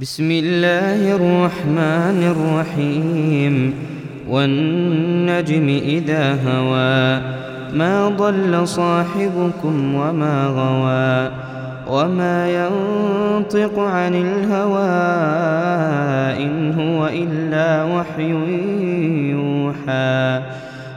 بسم الله الرحمن الرحيم والنجم إذا هوى ما ضل صاحبكم وما غوى وما ينطق عن الهوى إن هو إلا وحي يوحى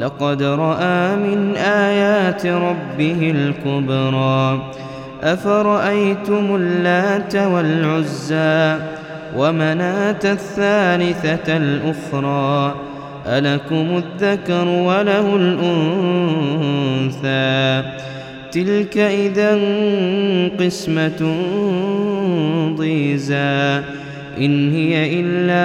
لقد رأى من آيات ربه الكبرى. أفرأيتم اللات والعزى ومناة الثالثة الأخرى؟ ألكم الذكر وله الأنثى. تلك إذا قسمة ضيزى. إن هي إلا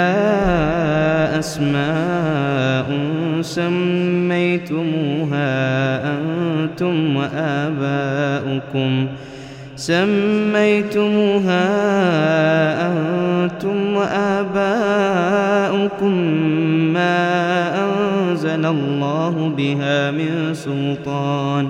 أسماء سميتموها أنتم وآباؤكم سميتموها أنتم وآباؤكم ما أنزل الله بها من سلطان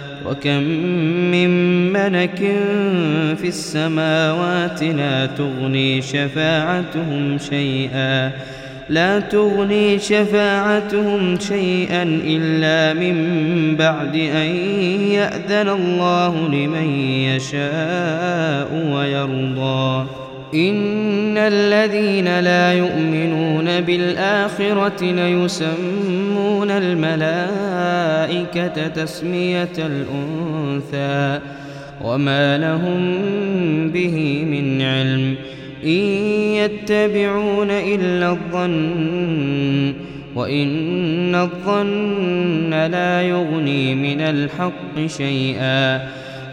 وكم من ملك في السماوات لا تغني شفاعتهم شيئا لا تغني شفاعتهم شيئا إلا من بعد أن يأذن الله لمن يشاء ويرضى. إن الذين لا يؤمنون بالآخرة ليسمون الملائكة تسمية الأنثى وما لهم به من علم إن يتبعون إلا الظن وإن الظن لا يغني من الحق شيئا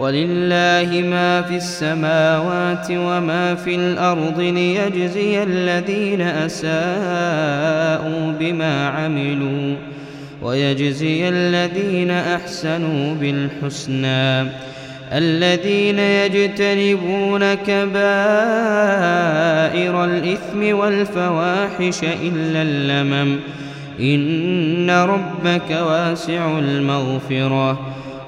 ولله ما في السماوات وما في الأرض ليجزي الذين أساءوا بما عملوا ويجزي الذين أحسنوا بالحسنى الذين يجتنبون كبائر الإثم والفواحش إلا اللمم إن ربك واسع المغفرة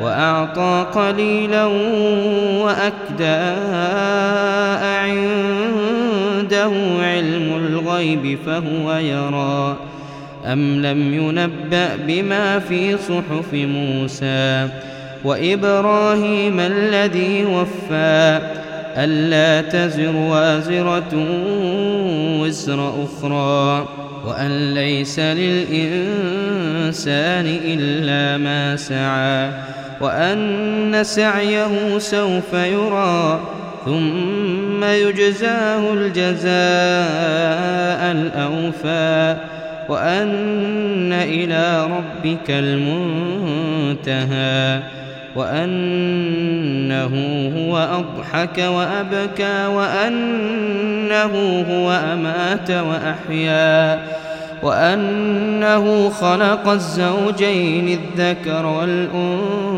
وأعطى قليلا وأكدى عنده علم الغيب فهو يرى. أم لم ينبأ بما في صحف موسى وإبراهيم الذي وفى ألا تزر وازرة وزر أخرى وأن ليس للإنسان إلا ما سعى. وأن سعيه سوف يرى ثم يجزاه الجزاء الأوفى وأن إلى ربك المنتهى وأنه هو أضحك وأبكى وأنه هو أمات وأحيا وأنه خلق الزوجين الذكر والأنثى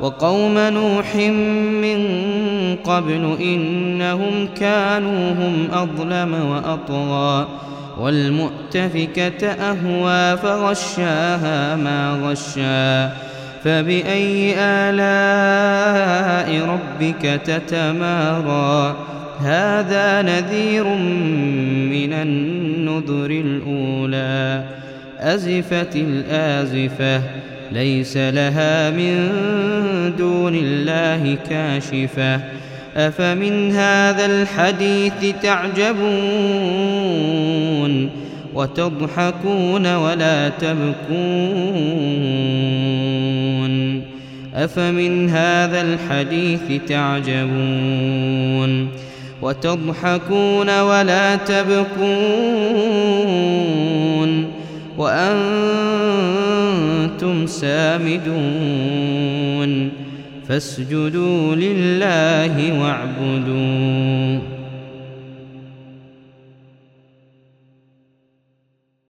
وقوم نوح من قبل إنهم كانوا هم أظلم وأطغى والمؤتفكة أهوى فغشاها ما غشا فبأي آلاء ربك تتمارى؟ هذا نذير من النذر الأولى أزفت الآزفة ليس لها من دون الله كاشفة. أفمن هذا الحديث تعجبون وتضحكون ولا تبكون؟ أفمن هذا الحديث تعجبون وتضحكون ولا تبكون؟ وأنتم سامدون فاسجدوا لله واعبدون